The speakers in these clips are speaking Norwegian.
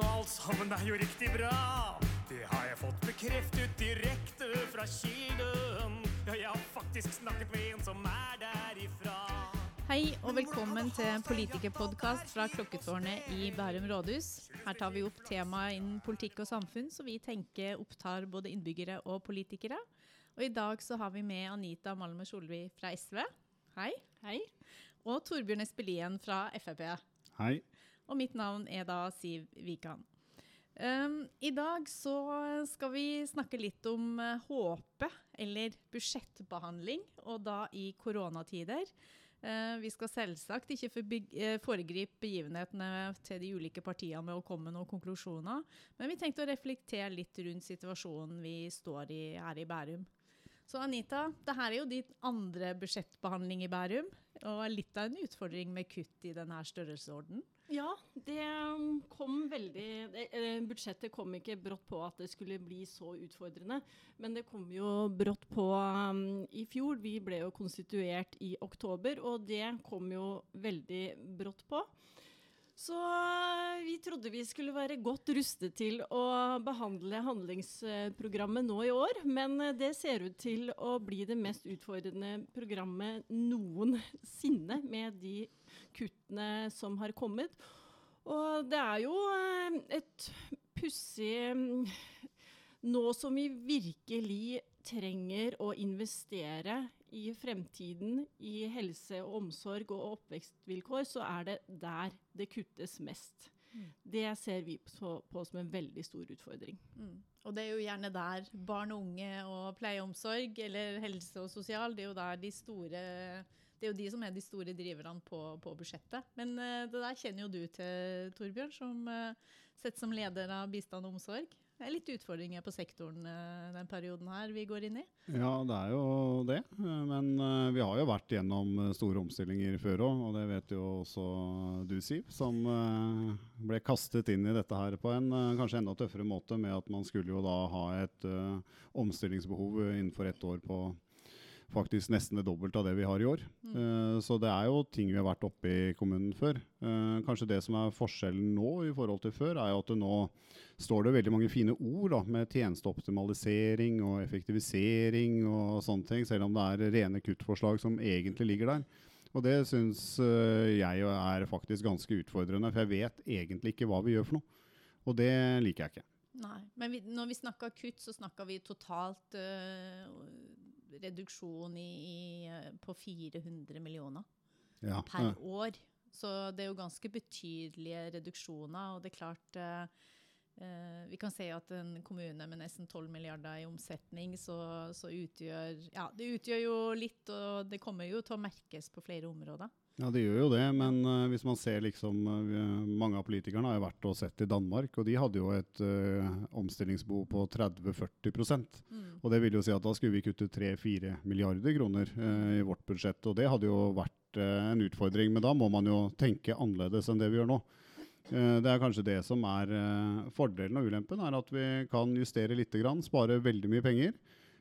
og alt sammen er jo riktig bra. Det har jeg fått bekreftet direkte fra kilden. Ja, jeg har faktisk snakket med en som er derifra. Hei og velkommen til politikerpodkast fra Klokketårnet i Bærum rådhus. Her tar vi opp temaet innen politikk og samfunn som vi tenker opptar både innbyggere og politikere. Og i dag så har vi med Anita Malmer Solvi fra SV. Hei. Hei. Og Torbjørn Espelien fra Frp. Hei. Og mitt navn er da Siv Wikan. Um, I dag så skal vi snakke litt om uh, håpet, eller budsjettbehandling, og da i koronatider. Uh, vi skal selvsagt ikke uh, foregripe begivenhetene til de ulike partiene med å komme med noen konklusjoner, men vi tenkte å reflektere litt rundt situasjonen vi står i her i Bærum. Så Anita, det her er jo din andre budsjettbehandling i Bærum, og litt av en utfordring med kutt i denne størrelsesordenen? Ja, det kom veldig eh, Budsjettet kom ikke brått på at det skulle bli så utfordrende. Men det kom jo brått på um, i fjor. Vi ble jo konstituert i oktober, og det kom jo veldig brått på. Så eh, vi trodde vi skulle være godt rustet til å behandle handlingsprogrammet nå i år. Men eh, det ser ut til å bli det mest utfordrende programmet noensinne med de kuttene som har kommet. Og det er jo eh, et pussig mm, Nå som vi virkelig trenger å investere i fremtiden i helse og omsorg og oppvekstvilkår, så er det der det kuttes mest. Mm. Det ser vi på, på, som en veldig stor utfordring. Mm. Og det er jo gjerne der barn og unge og pleie og omsorg, eller helse og sosial, det er jo der de store det er jo de som er de store driverne på, på budsjettet. Men uh, det der kjenner jo du til, Torbjørn, som uh, sitter som leder av bistand og omsorg. Det er litt utfordringer på sektoren uh, den perioden her vi går inn i? Ja, det er jo det. Men vi har jo vært gjennom store omstillinger før òg, og det vet jo også du, Siv. Som ble kastet inn i dette her på en kanskje enda tøffere måte med at man skulle jo da ha et omstillingsbehov innenfor ett år på faktisk nesten det dobbelte av det vi har i år. Mm. Uh, så det er jo ting vi har vært oppe i kommunen før. Uh, kanskje det som er forskjellen nå i forhold til før, er jo at nå står det veldig mange fine ord da, med tjenesteoptimalisering og effektivisering og sånne ting, selv om det er rene kuttforslag som egentlig ligger der. Og det syns uh, jeg er faktisk ganske utfordrende, for jeg vet egentlig ikke hva vi gjør for noe. Og det liker jeg ikke. Nei, Men vi, når vi snakker kutt, så snakker vi totalt uh, reduksjon i, i, eh, på 400 millioner ja, per år. Så det er jo ganske betydelige reduksjoner. Og det er klart eh, uh, Vi kan se at en kommune med nesten 12 milliarder i omsetning, så, så, utgjør Ja, det utgjør jo litt, og det kommer jo til å merkes på flere områder. Ja, det gjør jo det, men uh, hvis man ser liksom uh, Mange av politikerne har jo vært og sett i Danmark, og de hadde jo et uh, omstillingsbehov på 30-40 mm. Og det vil jo si at da skulle vi kutte 3-4 milliarder kroner i vårt budsjett. Og det hadde jo vært en utfordring, men da må man jo tenke annerledes enn det vi gjør nå. Det er kanskje det som er fordelen og ulempen, er at vi kan justere litt, spare veldig mye penger.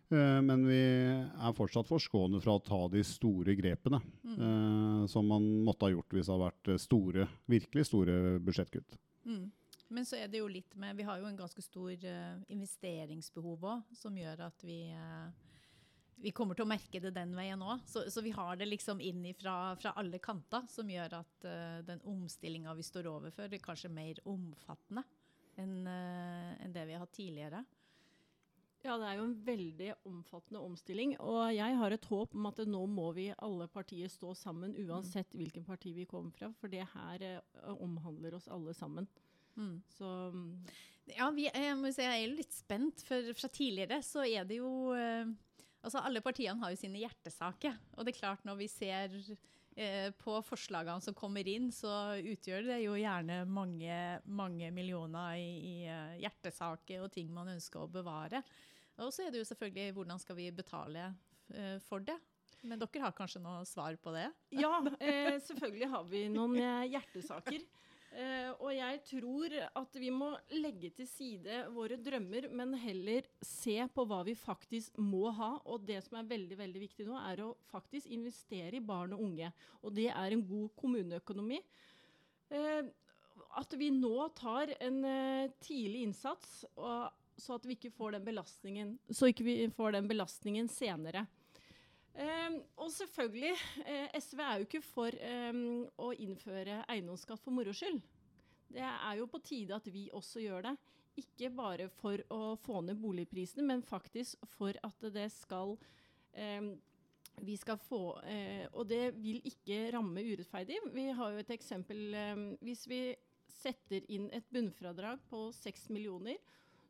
Eh, men vi er fortsatt forskånet fra å ta de store grepene. Mm. Uh, som man måtte ha gjort hvis det hadde vært store, virkelig store budsjettkutt. Mm. Men så er det jo litt med Vi har jo en ganske stor uh, investeringsbehov òg, som gjør at vi uh, vi kommer til å merke det den veien òg. Så, så, vi har det liksom inn fra, fra alle kanter, som gjør at den omstillinga vi står overfor, er kanskje mer omfattende enn en det vi har hatt tidligere. Ja, det er jo en veldig omfattende omstilling. Og jeg har et håp om at nå må vi alle partier stå sammen, uansett mm. hvilken parti vi kommer fra. For det her uh, omhandler oss alle sammen. Mm. Så Ja, vi, jeg må si jeg er litt spent, for fra tidligere så er det jo uh, Altså, alle partiene har jo sine hjertesaker. Og det er klart, når vi ser på forslagene som kommer inn, så utgjør det jo gjerne mange, mange millioner i, i hjertesaker og ting man ønsker å bevare. Og så er det jo selvfølgelig hvordan skal vi betale uh, for det. Men dere har kanskje noe svar på det? Ja, eh, selvfølgelig har vi noen eh, hjertesaker. Eh, og jeg tror at vi må legge til side våre drømmer, men heller se på hva vi faktisk må ha. Og det som er veldig veldig viktig nå, er å faktisk investere i barn og unge. Og det er en god kommuneøkonomi. Uh, at vi nå tar en uh, tidlig innsats, og, så at vi ikke får den belastningen, så ikke vi får den belastningen senere. Um, og selvfølgelig, eh, SV er jo ikke for um, å innføre eiendomsskatt for moro skyld. Det er jo på tide at vi også gjør det. Ikke bare for å få ned boligprisene, men faktisk for at det skal um, vi skal få, eh, Og det vil ikke ramme urettferdig. Vi har jo et eksempel Hvis vi setter inn et bunnfradrag på 6 millioner,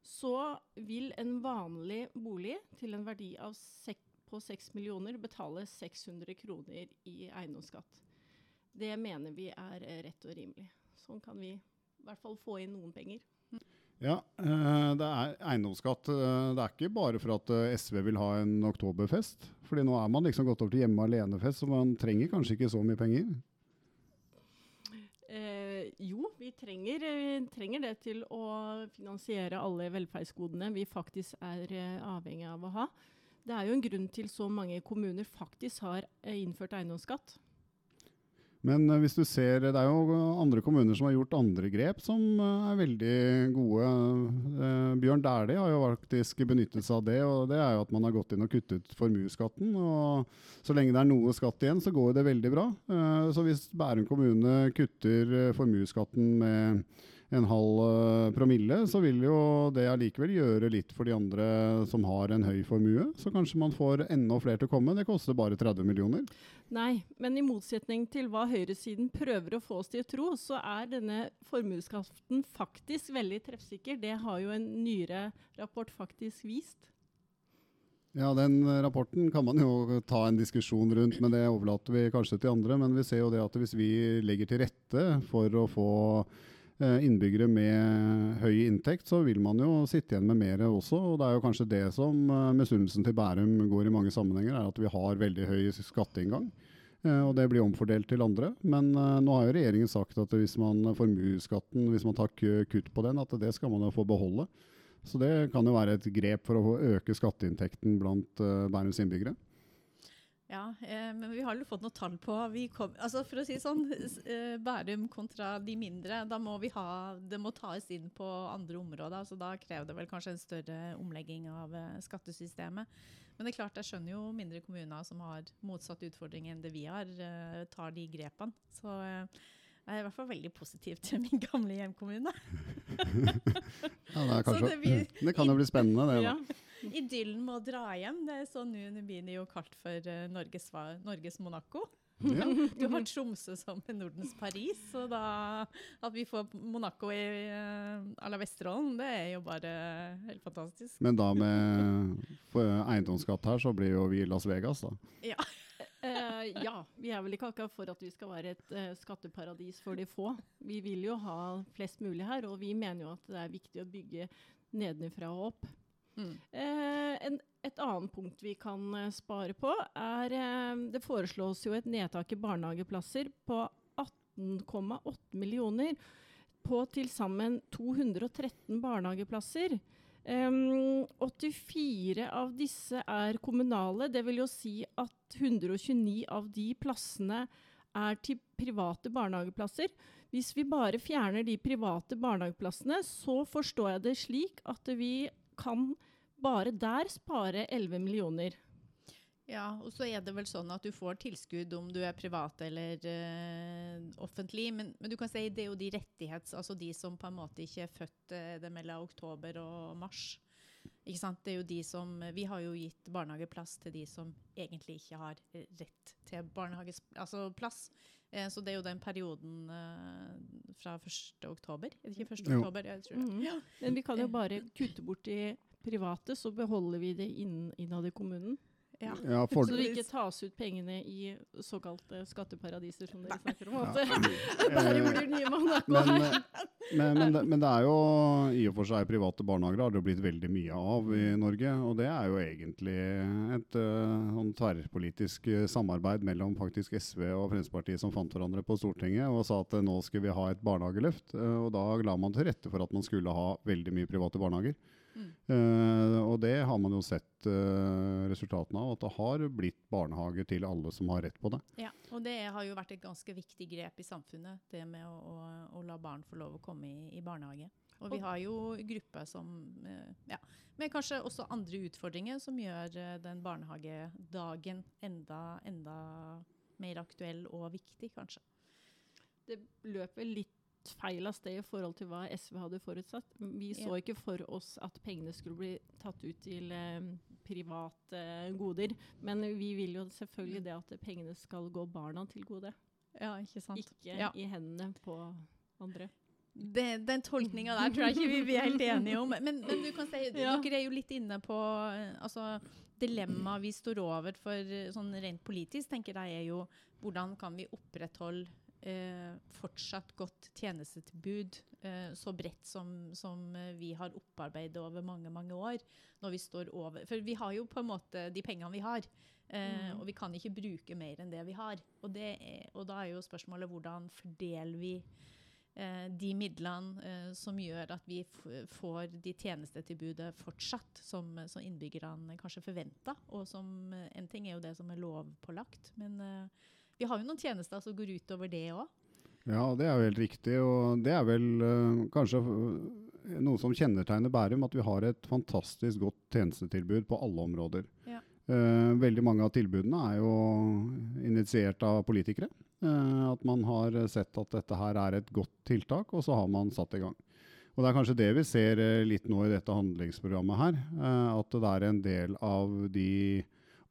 så vil en vanlig bolig til en verdi av 6 på 6 millioner betale 600 kroner i eiendomsskatt. Det mener vi er eh, rett og rimelig. Sånn kan vi i hvert fall få inn noen penger. Ja, eh, det er eiendomsskatt. Eh, det er ikke bare for at SV vil ha en oktoberfest. Fordi nå er man liksom gått over til hjemme alene-fest, så man trenger kanskje ikke så mye penger. Eh, jo, vi trenger, trenger, det til å finansiere alle velferdsgodene vi faktisk er avhengig av å ha. Det er jo en grunn til så mange kommuner faktisk har eh, innført eiendomsskatt. Men uh, hvis du ser, det er jo andre kommuner som har gjort andre grep som uh, er veldig gode. Bjørn Dæhlie har jo faktisk benyttet seg av det. og Det er jo at man har gått inn og kuttet formuesskatten. Så lenge det er noe skatt igjen, så går det veldig bra. så hvis Bærum kommune kutter formuesskatten med en halv uh, promille, så vil jo det allikevel gjøre litt for de andre som har en høy formue. Så kanskje man får enda flere til å komme. Det koster bare 30 millioner. Nei, men i motsetning til hva høyresiden prøver å få oss til å tro, så er denne formuesskatten faktisk veldig treffsikker. Det har jo en nyere rapport faktisk vist. Ja, Den rapporten kan man jo ta en diskusjon rundt, men det overlater vi kanskje til andre. Men vi ser jo det at hvis vi legger til rette for å få Eh, innbyggere med høy inntekt, så vil man jo sitte igjen med mer også. og Det er jo kanskje det som uh, misunnelsen til Bærum går i mange sammenhenger, er at vi har veldig høy skatteinngang. Uh, og det blir omfordelt til andre. Men nå har jo regjeringen sagt at hvis man formuesskatten, hvis man tar kutt på den, at det skal man jo få beholde. Så det kan jo være et grep for å øke skatteinntekten blant Bærums innbyggere. Ja, eh, men vi har jo fått noen tall på kom, altså For å si sånn, eh, Bærum kontra de mindre, da må vi ha, det må tas inn på andre områder. så Da krever det vel kanskje en større omlegging av eh, skattesystemet. Men det er klart, jeg skjønner jo mindre kommuner som har motsatt utfordring enn det vi har, eh, tar de grepene. Så eh, jeg er i hvert fall veldig positiv til min gamle hjemkommune. ja, det, kanskje, det, blir, det, kan jo bli spennende, det. Ja. Idyllen med å dra hjem. Det er sånn nå blir det jo kalt for uh, Norges, Norges, Monaco. Ja. Du har Tromsø som Nordens Paris, og da at vi får Monaco i uh, à la Vesterålen, det er jo bare helt fantastisk. Men da med eiendomsskatt her, så blir jo vi Las Vegas, da. Ja. Uh, ja, vi er vel ikke akkurat for at vi skal være et uh, skatteparadis for de få. Vi vil jo ha flest mulig her, og vi mener jo at det er viktig å bygge nedenfra og opp. Mm. Eh, en, et annet punkt vi kan eh, spare på, er eh, Det foreslås jo et nedtak i barnehageplasser på 18,8 millioner på til sammen 213 barnehageplasser. Um, 84 av disse er kommunale. Det vil jo si at 129 av de plassene er til private barnehageplasser. Hvis vi bare fjerner de private barnehageplassene, så forstår jeg det slik at vi kan bare der spare 11 millioner. Ja, og så er det vel sånn at du får tilskudd om du er privat eller uh, offentlig. Men, men, du kan si det er jo de rettighets... Altså de som på en måte ikke er født uh, det mellom oktober og mars. Ikke sant? Det er jo de som Vi har jo gitt barnehageplass til de som egentlig ikke har rett til barnehageplass. Altså uh, så det er jo den perioden fra 1. oktober. Er ikke 1. Oktober? Jeg tror det. Mm. Ja. Men vi kan jo bare kutte bort i private, så beholder vi det innad i kommunen. Ja. Ja, så det ikke tas ut pengene i såkalte skatteparadiser, som dere snakker om. Ja. Der blir nye men, men, men, det, men, det, er jo i og for seg private barnehager har det blitt veldig mye av i Norge. Og det er jo egentlig et uh, tverrpolitisk eh, samarbeid mellom faktisk SV og Fremskrittspartiet som fant hverandre på Stortinget og sa at uh, nå skal vi ha et barnehageløft. Uh, og da la man til rette for at man skulle ha veldig mye private barnehager. Mm. Eh, og det har man jo sett uh, resultatene av, at det har blitt barnehage til alle som har rett på det. Ja, og det har jo vært et ganske viktig grep i samfunnet, det med å, å, å la barn få lov å komme i, i barnehage. Og vi har jo grupper som eh, ja, med kanskje også andre utfordringer som gjør den barnehagedagen enda, enda mer aktuell og viktig, kanskje. Det løper litt feil av sted i forhold til hva SV hadde forutsatt. Vi så ikke for oss at pengene skulle bli tatt ut til eh, private goder. Men vi vil jo selvfølgelig det at pengene skal gå barna til gode. Ja, ikke sant? Ikke Ja. i hendene på andre. Det, den tolkninga der tror jeg ikke vi blir helt enige om. Men, men du kan si, Ja. dere er jo litt inne på eh, altså, dilemmaet vi står overfor for sånn rent politisk, tenker jeg er jo hvordan kan vi opprettholde eh, fortsatt godt tjenestetilbud eh, så bredt som, som eh, vi har opparbeidet over mange, mange år. Når vi står over For vi har jo på en måte de pengene vi har. Eh, Mm. Og vi kan ikke bruke mer enn det vi har. Og, det er, og da er jo spørsmålet hvordan fordeler vi eh, de midlene eh, som gjør at vi får de tjenestetilbudet fortsatt, som, som innbyggerne kanskje forventer. Og som En ting er jo det som er lovpålagt, men vi har jo noen tjenester som går utover det òg. Ja, det er jo helt riktig. Og det er vel eh, kanskje eh, noe som kjennetegner Bærum, at vi har et fantastisk godt tjenestetilbud på alle områder. Ja. Uh, veldig mange av tilbudene er jo initiert av politikere. Uh, at man har sett at dette her er et godt tiltak, og så har man satt i gang. Og Det er kanskje det vi ser litt nå i dette handlingsprogrammet her. Uh, at det er en del av de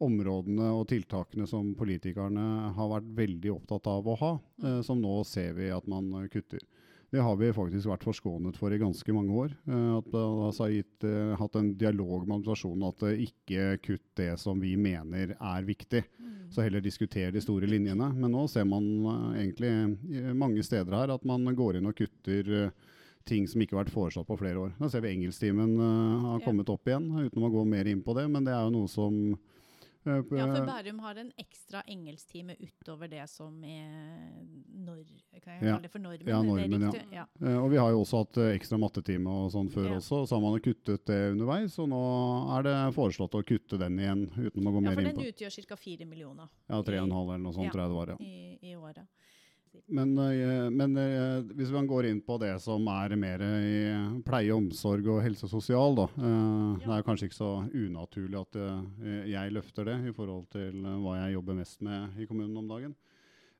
områdene og tiltakene som politikerne har vært veldig opptatt av å ha, eh, som nå ser vi at man eh, kutter. Det har vi faktisk vært forskånet for i ganske mange år. Eh, at man altså, har eh, hatt en dialog med administrasjonen at eh, ikke kutt det som vi mener er viktig. Så heller diskutere de store linjene. Men nå ser man egentlig mange steder her at man går inn og kutter ting som ikke har vært foreslått på flere år. Da ser vi engelsktimen eh, har kommet opp igjen, uten å gå mer inn på det. Men det er jo noe som Ja, for Bærum har en ekstra engelsktime utover det som er nor Kan jeg Ja. kalle det for normen? Ja, normen, ja. ja. Eh, og vi har jo også hatt eh, ekstra mattetime og sånn før Ja. også, så har man jo kuttet det underveis. Og nå er det foreslått å kutte den igjen, uten å gå Ja, mer for den på utgjør ca. 4 millioner Ja, tre og en halv eller noe sånt, Ja. tror jeg det var. ja. i, i året. Men, eh, men eh, hvis man går inn på det som er mer i pleie, omsorg og helse og sosial, da. eh, Det er kanskje ikke så unaturlig at jeg løfter det i forhold til hva jeg jobber mest med i kommunen om dagen.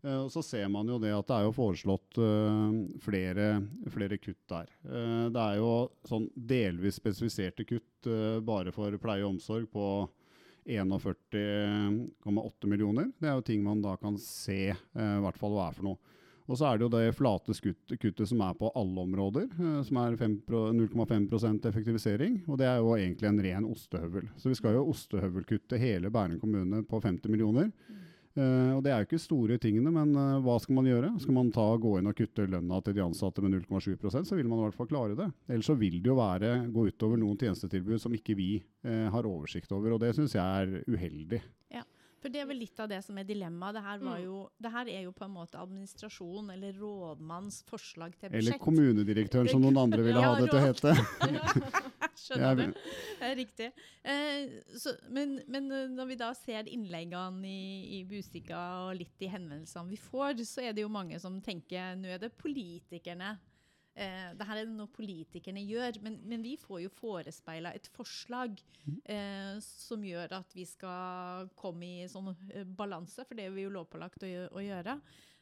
Og så ser man jo det at det er jo foreslått flere, flere kutt der. Det er jo sånn delvis spesifiserte kutt bare for pleie og omsorg på 41,8 millioner. Det er jo ting man da kan se eh, i hvert fall hva er for noe. Og så er det jo det flate kuttet som er på alle områder, eh, som er 0,5% effektivisering. Og det er jo egentlig en ren ostehøvel. Så vi skal jo ostehøvelkutte hele Bærum kommune på 50 millioner. Eh, og det er jo ikke store tingene, men eh, hva skal man gjøre? Skal man ta, gå inn og kutte lønna til de ansatte med 0,7% så vil man i hvert fall klare det. Ellers så vil det jo være gå utover noen tjenestetilbud som ikke vi eh, har oversikt over, og det syns jeg er uheldig. Ja, For det er vel litt av det som er dilemmaet. Det Mm. det her er jo på en måte administrasjon eller rådmanns forslag til budsjett. Eller kommunedirektøren, som noen andre ville ha det til å hete. Skjønner Jeg- du? Det riktig. Eh, så, men, men eh, når vi da ser innleggene i, i Busika og litt de henvendelsene vi får, så er det jo mange som tenker nå er det politikerne. Eh, det her er noe politikerne gjør, men, men vi får jo forespeila et forslag eh, som gjør at vi skal komme i sånn eh, balanse, for det er vi jo lovpålagt å, å gjøre.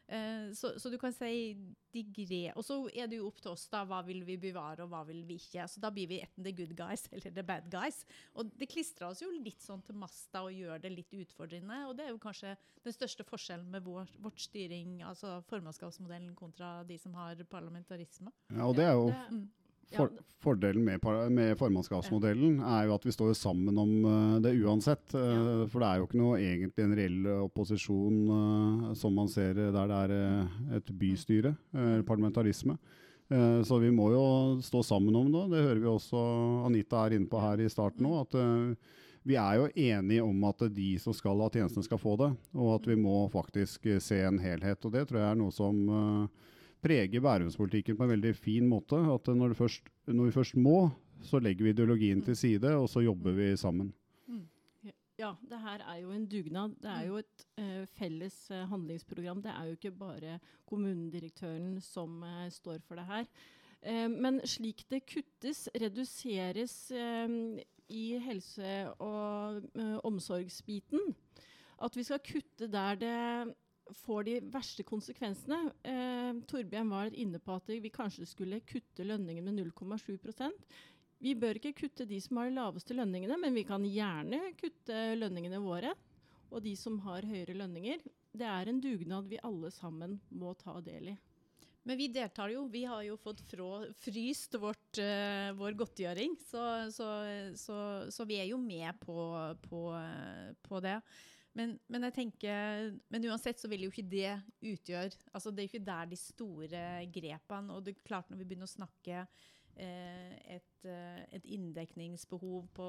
Eh, så, så du kan si de gre... Og så er det jo opp til oss, da. Hva vil vi bevare, og hva vil vi ikke? Så da blir vi enten the good guys eller the bad guys. Og det klistrer oss jo litt sånn til masta og gjør det litt utfordrende. Og det er jo kanskje den største forskjellen med vår, vårt styring, altså formannskapsmodellen kontra de som har parlamentarisme. Ja, og det er jo Det- Mm. For, Fordelen med, med formannskapsmodellen er jo at vi står sammen om eh, det uansett. Ja. For det er jo ikke noe egentlig en reell opposisjon eh, som man ser eh, der det er eh, et bystyre, eh, parlamentarisme. Eh, Så vi må jo stå sammen om det. Det hører vi også Anita er inne på her i starten nå. at eh, vi er jo enige om at de som skal ha tjenestene, skal få det. Og at vi må faktisk eh, se en helhet. Og det tror jeg er noe som eh, preger Bærumspolitikken på en veldig fin måte. At når, først, når vi først må, så legger vi ideologien til side, og så jobber vi sammen. Ja, det her er jo en dugnad. Det er jo et uh, felles uh, handlingsprogram. Det er jo ikke bare kommunedirektøren som uh, står for det her. Men slik det kuttes, reduseres i helse- og omsorgsbiten, at vi skal kutte der det får de verste konsekvensene. Eh, Torbjørn var inne på at vi kanskje skulle kutte lønningen med 0,7% vi bør ikke kutte de som har de laveste lønningene, men vi kan gjerne kutte lønningene våre. Og de som har høyere lønninger. Det er en dugnad vi alle sammen må ta del i. Men vi deltar jo. Vi har jo fått frå, fryst vårt, uh, vår godtgjøring. Så, så, så, så, vi er jo med på, på, på det. Men, men, jeg tenker, men uansett så vil jo ikke det utgjøre altså Det er jo ikke der de store grepene Og det er klart når vi begynner å snakke Eh, et, eh, et, inndekningsbehov på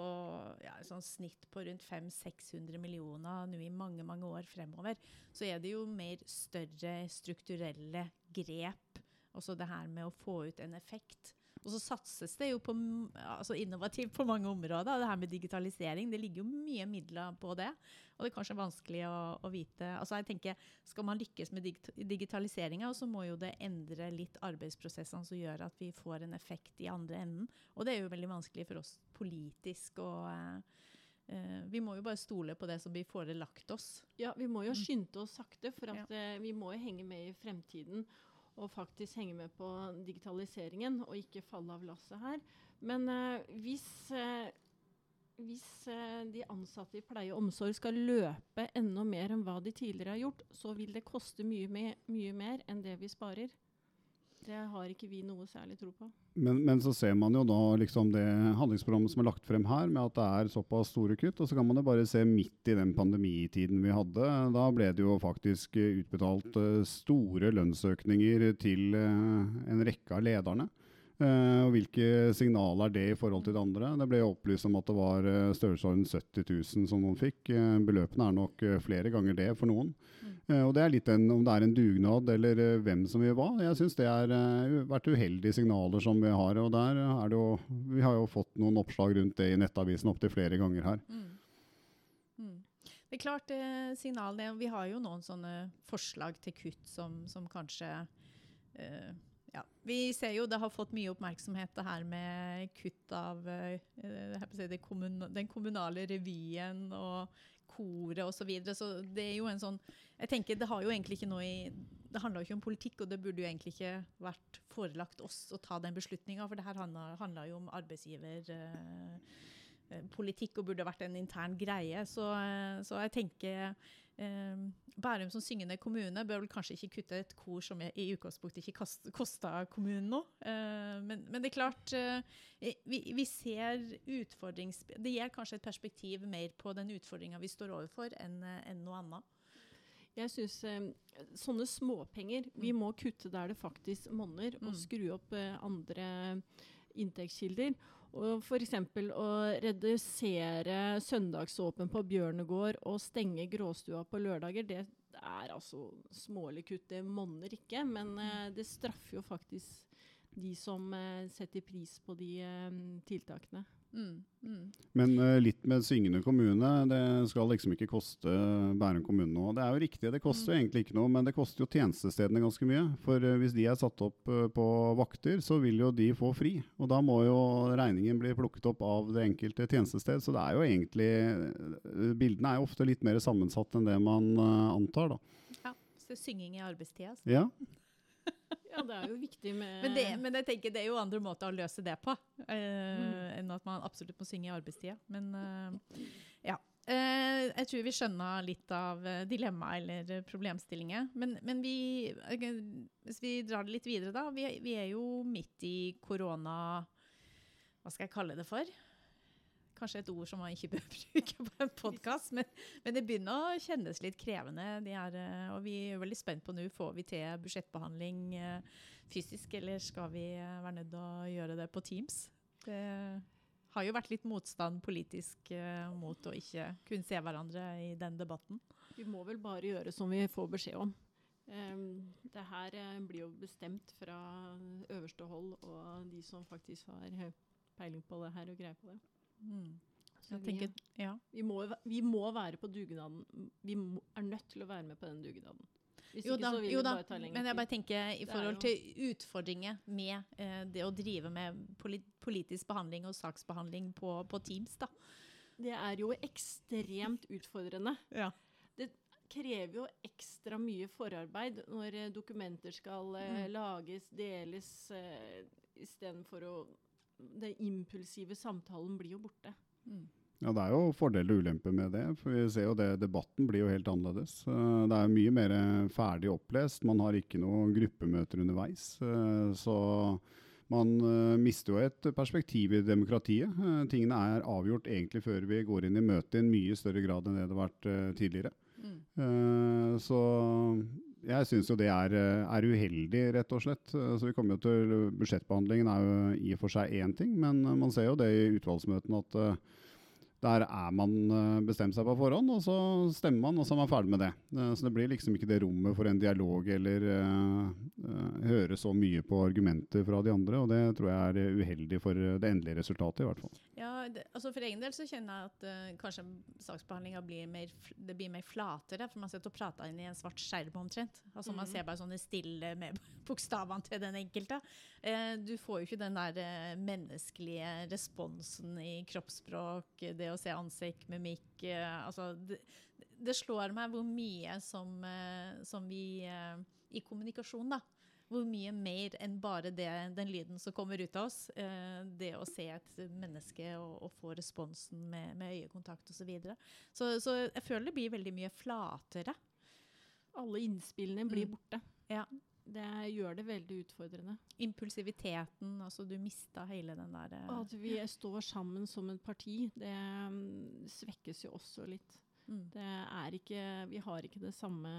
ja, sånn snitt på rundt 500-600 millioner nå i mange mange år fremover, så er det jo mer større strukturelle grep. Også det her med å få ut en effekt. Og så satses det jo på, altså innovativt på mange områder. Det her med digitalisering, det ligger jo mye midler på det. Og det er kanskje vanskelig å, å vite. Altså jeg tenker, Skal man lykkes med dig digitaliseringa, så må jo det endre litt arbeidsprosessene som gjør at vi får en effekt i andre enden. Og det er jo veldig vanskelig for oss politisk å Uh, vi må jo bare stole på det som blir forelagt oss. Ja, vi må jo mm. skynde oss sakte, for at, ja. uh, vi må jo henge med i fremtiden og faktisk henge med på digitaliseringen og ikke falle av lasset her. Men eh, hvis, eh, hvis eh, de ansatte i pleie og omsorg skal løpe enda mer enn hva de tidligere har gjort, så vil det koste mye, me mye mer enn det vi sparer. Det har ikke vi noe særlig tro på. Men, men så ser man jo da liksom det handlingsprogrammet som er lagt frem her, med at det er såpass store kutt. Og så kan man jo bare se midt i den pandemitiden vi hadde. Da ble det jo faktisk utbetalt uh, store lønnsøkninger til uh, en rekke av lederne. Uh, og Hvilke signaler er det i forhold til det andre? Det ble opplyst om at det var uh, størrelsesorden 70 000 som noen fikk. Uh, beløpene er nok flere ganger det for noen. Uh, og det er litt en, Om det er en dugnad eller hvem som gjør hva. Jeg syns det har vært uheldige signaler som vi har. og der er det jo, Vi har jo fått noen oppslag rundt det i Nettavisen opptil flere ganger her. Mm. Mm. Det er klart signalene, Vi har jo noen sånne forslag til kutt som, som kanskje ja, Vi ser jo det har fått mye oppmerksomhet det her med kutt av si, kommun, den kommunale revyen og koret osv. Så, videre. så det er jo en sånn jeg tenker Det har jo egentlig ikke noe i, det handler jo ikke om politikk, og det burde jo egentlig ikke vært forelagt oss å ta den beslutninga, for det her handla jo om arbeidsgiver... eh, og burde vært en intern greie. Så, eh, så jeg tenker eh, Bærum som syngende kommune bør vel kanskje ikke kutte et kor som i utgangspunktet ikke kosta kommunen noe. Eh, men, men, det er klart eh, vi, vi, ser utfordrings... Det gir kanskje et perspektiv mer på den utfordringa vi står overfor, enn en noe annet. Jeg synes eh, Sånne småpenger Vi mm. må kutte der det faktisk monner, og mm. skru opp eh, andre inntektskilder. Og F.eks. å redusere søndagsåpen på Bjørnegård og stenge Gråstua på lørdager. Det er altså smålig kutt. Det monner ikke, men eh, det straffer jo faktisk de som eh, setter pris på de eh, tiltakene. Mm, mm. Men uh, litt med syngende kommune, det skal liksom ikke koste Bærum kommune noe. Det er jo riktig, det koster mm. jo egentlig ikke noe, men det koster jo tjenestestedene ganske mye. For uh, hvis de er satt opp uh, på vakter, så vil jo de få fri. Og da må jo regningen bli plukket opp av det enkelte tjenestested. Så det er jo egentlig Bildene er jo ofte litt mer sammensatt enn det man antar, da. Ja, så synging i arbeidstida. Altså. Ja. Ja, det er jo viktig med Men, det, men jeg tenker det er jo andre måter å løse det på uh, mm. enn at man absolutt må synge i arbeidstida. Men uh, ja. Uh, jeg tror vi skjønner litt av dilemmaet eller problemstillinger. Men, men vi, hvis vi drar det litt videre, da. Vi, vi er jo midt i korona... Hva skal jeg kalle det for? Kanskje et ord som man ikke bør bruke på en podkast, men, men, det begynner å kjennes litt krevende. Er, eh, og vi er veldig spent på nå, får vi til budsjettbehandling eh, fysisk, eller skal vi eh, være nødt til å gjøre det på Teams? Det har jo vært litt motstand politisk mot å ikke kunne se hverandre i den debatten. Vi må vel bare gjøre som vi får beskjed om. Um, det her blir jo bestemt fra øverste hold og de som faktisk har peiling på det her og greier på det. Mm. Så vi, tenker, ja. vi, må, vi må være på dugnaden. Vi må, er nødt til å være med på den dugnaden. Hvis Jo ikke da, så vil jo det bare ta men jeg bare tenker i forhold til utfordringer med eh, det å drive med politisk behandling og saksbehandling på, på Teams, da. Det er jo ekstremt utfordrende. Ja. Det krever jo ekstra mye forarbeid når eh, dokumenter skal eh, Mm. lages, deles, eh, istedenfor å Den impulsive samtalen blir jo borte. Ja, Det er jo fordeler og ulemper med det. for vi ser jo det, Debatten blir jo helt annerledes. Eh, Det er mye mer ferdig opplest. Man har ikke noen gruppemøter underveis. eh, Så man eh, mister jo et perspektiv i demokratiet. Tingene er avgjort egentlig før vi går inn i møtet i en mye større grad enn det det har vært tidligere. Mm. Eh, Så jeg syns jo det er, eh, er uheldig, rett og slett. Så vi kommer jo til Budsjettbehandlingen er jo i og for seg én ting, men eh, man ser jo det i utvalgsmøtene at eh, der er man bestemt seg på forhånd, og så stemmer man, og så er man ferdig med det. Så det blir liksom ikke det rommet for en dialog eller eh, høre så mye på argumenter fra de andre, og det tror jeg er uheldig for det endelige resultatet, i hvert fall. Ja, det, altså For egen del så kjenner jeg at uh, kanskje saksbehandlinga blir mer, det blir mer flatere. For man sitter og prater inn i en svart skjerm omtrent. Altså Man Mhm. ser bare sånne stille med bokstavene til den enkelte. Uh, du får jo ikke den der uh, menneskelige responsen i kroppsspråk, det å se ansikt, mimikk altså det, det slår meg hvor mye som, som vi I kommunikasjon, da hvor mye mer enn bare det, den lyden som kommer ut av oss. Eh, det å se et menneske og, og få responsen med, med øyekontakt osv. Så, videre. så Så jeg føler det blir veldig mye flatere. Alle innspillene blir Mm. borte. Ja. Det gjør det veldig utfordrende. Impulsiviteten, altså du mista hele den der eh, at vi står sammen som et parti, det mm, svekkes jo også litt. mm. Det er ikke, vi har ikke det samme,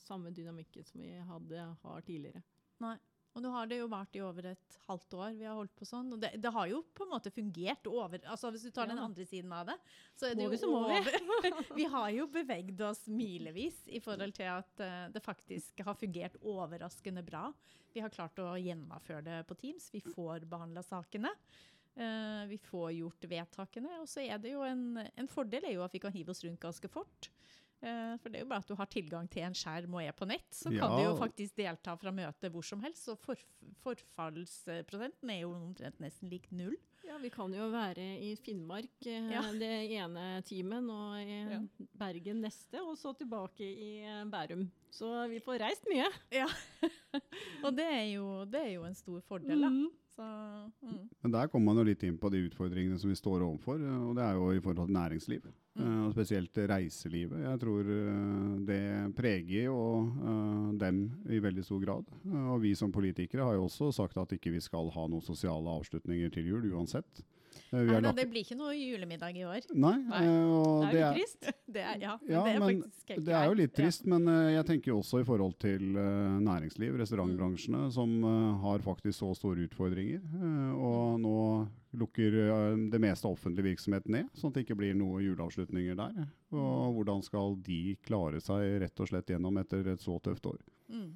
samme dynamikken som vi hadde, har tidligere. Og nå har det jo vart i over et halvt år vi har holdt på sånn. Og det, det har jo på en måte fungert over altså Hvis du tar den andre siden av det, så er det Må jo vi. over. vi har jo bevegd oss milevis i forhold til at uh, det faktisk har fungert overraskende bra. Vi har klart å gjennomføre det på Teams. Vi får behandla sakene. Uh, vi får gjort vedtakene. Og så er det jo en, en fordel er jo at vi kan hive oss rundt ganske fort. Eh, for det er jo bare at du har tilgang til en skjerm og er på nett, så kan Ja. du jo faktisk delta fra møtet hvor som helst. Så forf forfallsprosenten er jo omtrent nesten lik null. Ja, vi kan jo være i Finnmark eh, Ja. det ene timen, og i Ja. Bergen neste, og så tilbake i eh, Bærum. Så vi får reist mye. Ja, Og det er jo, det er jo en stor fordel, da. Mm. Så, mm. Men der kommer man jo litt inn på de utfordringene som vi står overfor, og det er jo i forhold til næringsliv. Eh, Og spesielt reiselivet. Jeg tror eh, det preger jo eh, dem i veldig stor grad. Og vi som politikere har jo også sagt at ikke vi skal ha noen sosiale avslutninger til jul uansett. Vi Nei, lagt- det blir ikke noe julemiddag i år. Nei, og Det er jo trist. Det er, ja, Ja, det er men faktisk helt Det er jo litt trist, men jeg tenker jo også i forhold til næringsliv, restaurantbransjene, som eh, har faktisk så store utfordringer. og nå lukker eh, det meste offentlige offentlig virksomhet ned, sånn at det ikke blir noen juleavslutninger der. Og hvordan skal de klare seg rett og slett gjennom etter et så tøft år? Mm.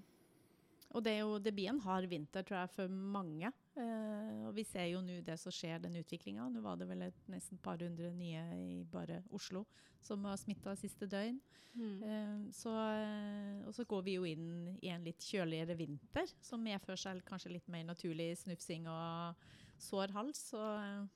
Og det, er jo, det blir en hard vinter, tror jeg, for mange. Eh, og vi ser jo nå det som skjer, den utviklinga. Nå var det vel et nesten par hundre nye i bare Oslo som var smitta siste døgn. Mm. Eh, så, eh, og så går vi jo inn i en litt kjøligere vinter, som medfører seg kanskje litt mer naturlig snufsing og sår hals. Så, eh,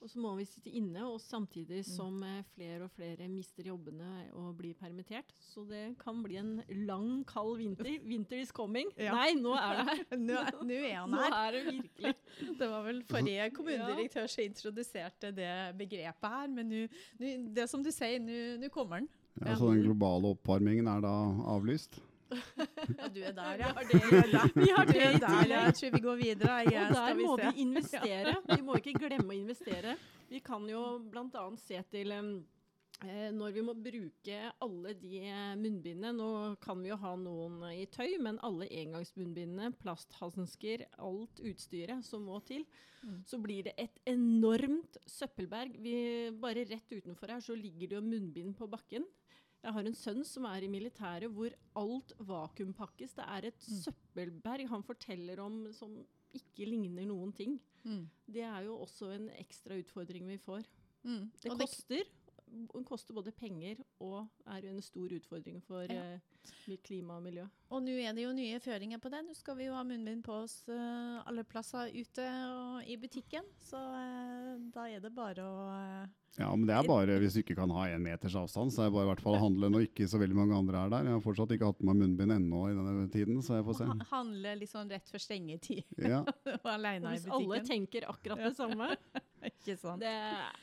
Og så må vi sitte inne, og samtidig Mm. som eh, flere og flere mister jobbene og blir permittert. Så det kan bli en lang, kald vinter. Winter is coming. Ja. Nei, nå er det her! nå, er- nå er han Nå er det virkelig. Det var vel forrige kommunedirektør som introduserte det begrepet her, men nu, nu, det som du sier, nå kommer den. Ja, Ja. Så den globale oppvarmingen er da avlyst? Ja, du er der, Vi ja. har det, vi har det i der, tillegg. Jeg tror vi går videre. Jeg, Og der vi må se. vi investere. Vi må ikke glemme å investere. Vi kan jo bl.a. se til eh, når vi må bruke alle de eh, munnbindene. Nå kan vi jo ha noen i tøy, men alle engangsmunnbindene, plasthansker, alt utstyret som må til, Mm. så blir det et enormt søppelberg. Vi, bare rett utenfor her så ligger det jo munnbind på bakken. Jeg har en sønn som er i militæret hvor alt vakuumpakkes. Det er et Mm. søppelberg. Han forteller om som ikke ligner noen ting. Mm. Det er jo også en ekstra utfordring vi får. Mm. Det Og koster. Det koster både penger og er en stor utfordring for Ja. eh, klima og miljø. Og nå er det jo nye føringer på det. Nå skal vi jo ha munnbind på oss eh, alle plasser ute og i butikken. Så eh, da er det bare å Ja, men det er bare hvis du ikke kan ha én meters avstand, så er det bare i hvert fall å handle når ikke så veldig mange andre er der. Jeg har fortsatt ikke hatt på meg munnbind ennå i denne tiden, så jeg får se. handle litt sånn rett før stengetid Ja, og aleine i butikken. hvis alle tenker akkurat det samme Ikke sant? det er,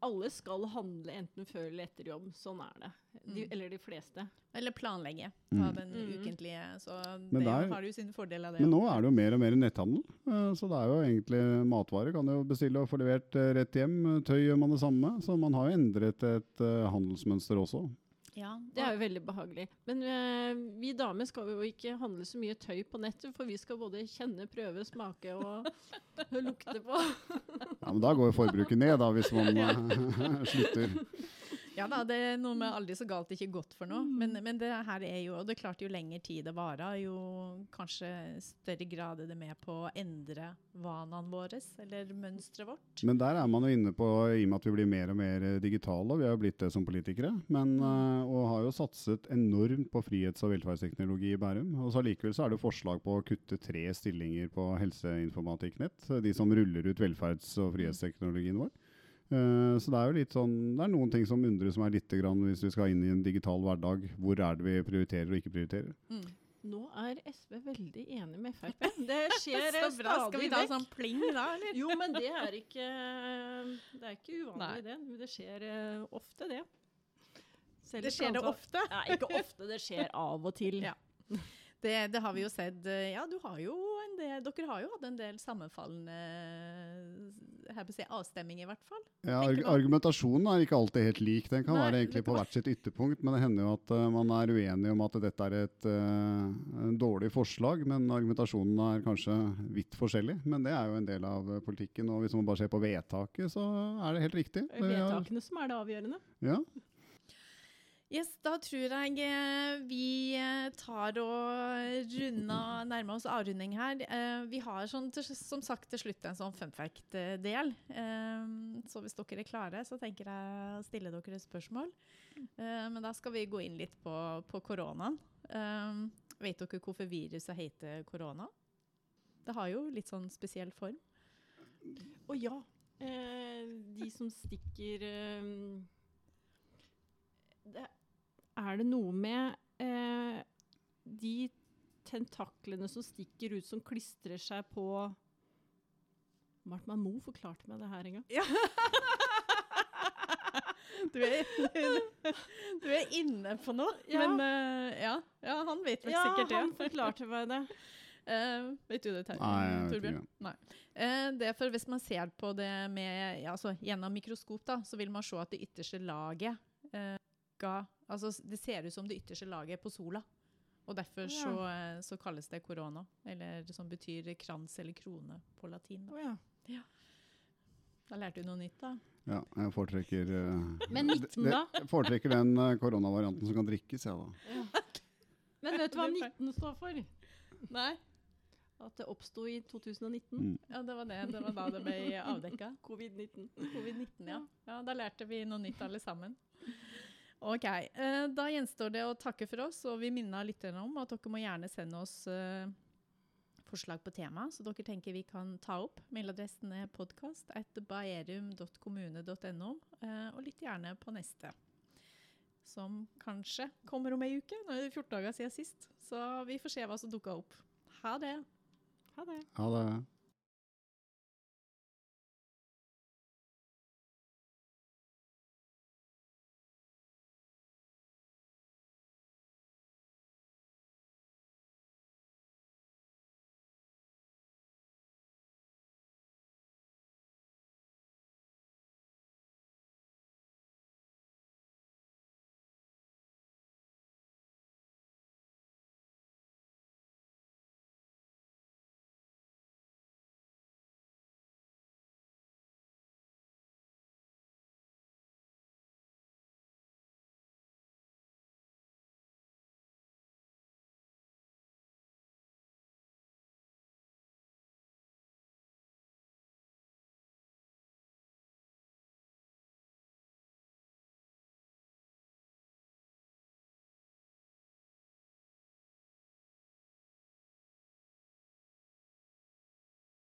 Alle skal handle enten før eller etter jobb. Sånn er det. De, Mm. Eller de fleste. Eller planlegge. Ta Mm. den Mm. ukentlige. Så Men det der- har jo sin fordel av det. Men nå er det jo mer og mer netthandel, eh, så det er jo egentlig matvarer. Kan du jo bestille og få levert eh, rett hjem. Tøy gjør man det samme, så man har jo endret et eh, handelsmønster også. Ja, Det er jo veldig behagelig. Men eh, vi damer skal jo ikke handle så mye tøy på nettet, for vi skal både kjenne, prøve, smake og lukte på. Ja, Men da går jo forbruket ned, da, hvis man eh, slutter. Ja da, det er noe med aldri så galt ikke godt for noe. Mm. Men, men det her er jo, og det er klart jo lengre tid det varer, jo kanskje større grad er det med på å endre vanene våre, eller mønsteret vårt. Men der er man jo inne på, i og med at vi blir mer og mer digitale, og vi har jo blitt det som politikere, men, eh, og har jo satset enormt på frihets- og velferdsteknologi i Bærum. Og så allikevel så er det forslag på å kutte tre stillinger på helseinformatikknett, de som ruller ut velferds- og frihetsteknologien vår. Eh, så det er jo litt sånn, det er noen ting som undrer som er litt grann hvis vi skal inn i en digital hverdag. Hvor er det vi prioriterer og ikke prioriterer? Mm. Nå er SV veldig enig med Frp. Det skjer Så vekk. bra. Skal vi ta sånn pling da, eller? Jo, men det er ikke Det er ikke uvanlig, Nei. det. Det skjer eh, ofte, det. Selv Det skjer det ofte. Nei, ikke ofte. Det skjer av og til. Ja. Det, det har vi jo sett. eh, Ja, du har jo en del, dere har jo hatt en del sammenfallende her på å si, avstemning, i hvert fall. Ja, arg argumentasjonen er ikke alltid helt lik. Den kan Nei, være egentlig på hvert sitt ytterpunkt, men det hender jo at uh, man er uenig om at dette er et uh, dårlig forslag, men argumentasjonen er kanskje vidt forskjellig. Men det er jo en del av eh, politikken, og hvis man bare ser på vedtaket, så er det helt riktig. Det er- vedtakene som er det avgjørende. Ja. Yes, da tror jeg eh, vi eh, tar og runder, nærmer oss avrunding her. Eh, vi har sånn, som sagt til slutt en sånn fun fact-del. Eh, så hvis dere er klare, så tenker jeg å stille dere et spørsmål. Men da skal vi gå inn litt på, på koronaen. Vet dere hvorfor viruset heter korona? Det har jo litt sånn spesiell form. Og ja, eh, de som stikker det, Er det noe med eh, de tentaklene som stikker ut, som klistrer seg på Martman Moe forklarte meg det her en gang. Du er, du er inne på noe, Ja. men uh, ja, ja, han vet vel Ja, sikkert det. Ja, han forklarte meg det. Uh, vet du det, Terje? Nei, Torbjørn? Nei. Uh, det er for hvis man ser på det med, ja, altså, gjennom mikroskop, da, så vil man se at det ytterste laget eh, ga, altså, Det ser ut som det ytterste laget på sola. Og derfor Ja. så, eh, så kalles det korona. Eller som betyr krans eller krone på latin. Da, Oh, ja. da lærte du noe nytt, da. ja, jeg foretrekker uh, Men 19 da? Jeg foretrekker den uh, koronavarianten som kan drikkes, jeg da. Men vet du hva er 19 står for? Nei, At det oppsto i 2019. Mm. ja, det var det. Det var da det ble avdekka. Covid-19. Covid-19, ja. ja. Da lærte vi noe nytt alle sammen. Ok, eh, Da gjenstår det å takke for oss, og vi minner lytterne om at dere må gjerne sende oss eh, forslag på tema, så dere tenker vi kan ta opp. Mailadressen er podkast.baerum.kommune.no, eh, og lytt gjerne på neste. Som kanskje kommer om ei uke. Nå er det 14 dager siden sist, så vi får se hva som dukker opp. Ha det! Ha det. Ha det.